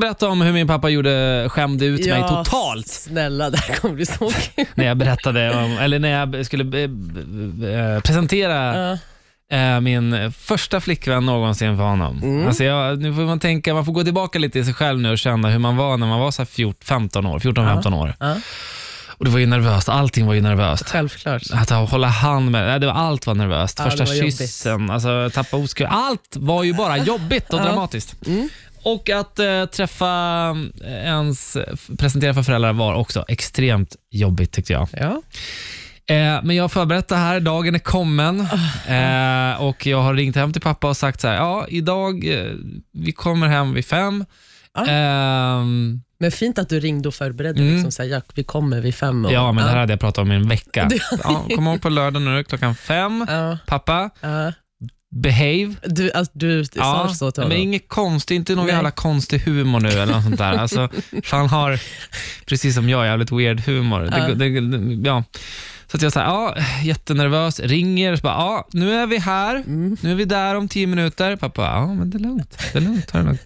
berätta om hur min pappa gjorde, skämde ut mig totalt Snälla, det här kommer bli så kul. när jag berättade om, eller när jag skulle eh, eh, presentera Ja. eh, min första flickvän någonsin för honom. Mm. Alltså jag, nu får man tänka, man får gå tillbaka lite i sig själv nu och känna hur man var när man var så här 14, 15 år, 14-15 år. Ja. Och det var ju nervöst, allting var ju nervöst. Självklart. Att hålla hand med, nej, det var, allt var nervöst. Ja, det Första var jobbigt. kyssen, alltså, tappa oskuld. Allt var ju bara jobbigt och dramatiskt. Och att eh, träffa eh, ens, presentera för föräldrar var också extremt jobbigt tyckte jag. Ja. Eh, men jag har förberett det här, dagen är kommen eh, och jag har ringt hem till pappa och sagt så här, ja idag, eh, vi kommer hem vid fem. Ja. Ehm, Men fint att du ringde och förberedde. Mm. Liksom, så här, Jack, vi kommer vid fem. Och, ja, men det här hade jag pratat om i en vecka. Ja, kom ihåg på lördag nu klockan fem. Ja, Pappa. Behave. Du, alltså, du sa så till men honom? inget konstigt, inte någon Nej. jävla konstig humor nu eller något sånt där. Alltså, han har, precis som jag, jävligt weird humor. Ja. Det, det, det, ja. Så att jag säger, ja, jättenervös, ringer, så bara, ja, nu är vi här, Mm. nu är vi där om tio minuter. Pappa, ja men det är lugnt, det är lugnt, ta det lugnt.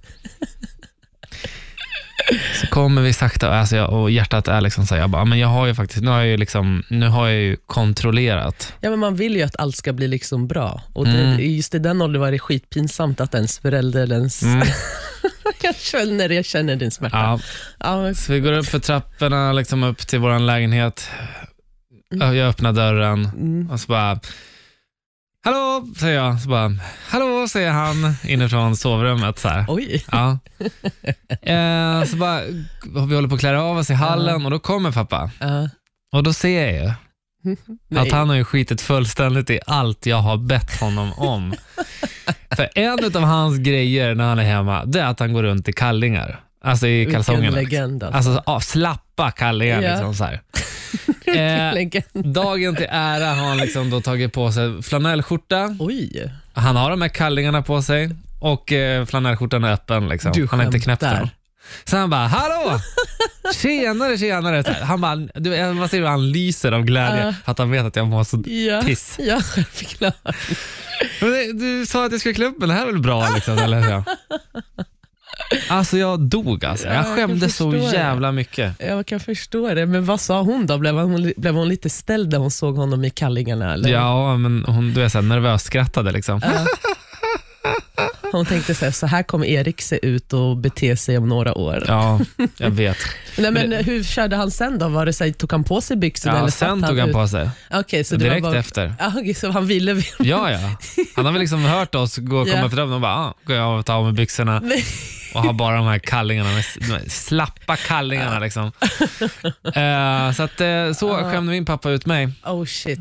Så kommer vi sakta, alltså jag, och hjärtat är liksom så här, jag bara, men jag har ju faktiskt, nu har jag ju, liksom, nu har jag ju kontrollerat. Ja, men man vill ju att allt ska bli liksom bra. Och det, Mm. Just i den åldern var det skitpinsamt att ens förälder eller ens... Mm. jag känner, jag känner din smärta. Ja, Ja, Så vi går upp för trapporna, liksom upp till vår lägenhet. Mm. Jag öppnar dörren mm. och så bara, hallå, säger jag. Så bara, hallå, säger han inifrån sovrummet. Så här. Oj. Ja. Eh, så bara, vi håller på att klä av oss i hallen och då kommer pappa. Ja. Och då ser jag ju att han har ju skitit fullständigt i allt jag har bett honom om. För en av hans grejer när han är hemma, det är att han går runt i kallingar. Alltså i Vilken kalsongerna. legend alltså. Alltså ja, slappa kallingar. Ja. Liksom, så här. Eh, dagen till ära har han liksom då tagit på sig flanellskjorta. Oj. Han har de här kallingarna på sig och eh, flanellskjortan är öppen. Liksom. Du han har inte knäppt den. Så han bara, hallå! Tjenare, tjenare. Så här. Han bara, du, man ser hur han lyser av glädje Ja. för att han vet att jag mår så Ja, piss. ja självklart. Men du sa att jag skulle klä upp mig, det här är väl bra? Liksom, eller? Alltså jag dog alltså. Ja, Jag kan skämdes så förstå det. jävla mycket. Jag kan förstå det, men vad sa hon då? Blev hon, blev hon lite ställd när hon såg honom i kallingarna? Eller? Ja, men hon du är så här, nervös skrattade liksom. Ja. Hon tänkte så här, så här kommer Erik se ut och bete sig om några år. Ja, jag vet. Nej, men Men hur körde han sen då? Var det så här, tog han på sig byxorna? Ja, eller sen tog han ut? på sig. Okej, så det Direkt var bara... efter. Ja, okej, så han ville... Ja, ja. Han har väl liksom hört oss gå och komma Ja. dörren och bara, ah, går jag och tar av mig byxorna Nej. Och har bara de här kallingarna, med, de slappa kallingarna liksom. Eh, så att, eh, så skämde min pappa ut mig. Oh shit.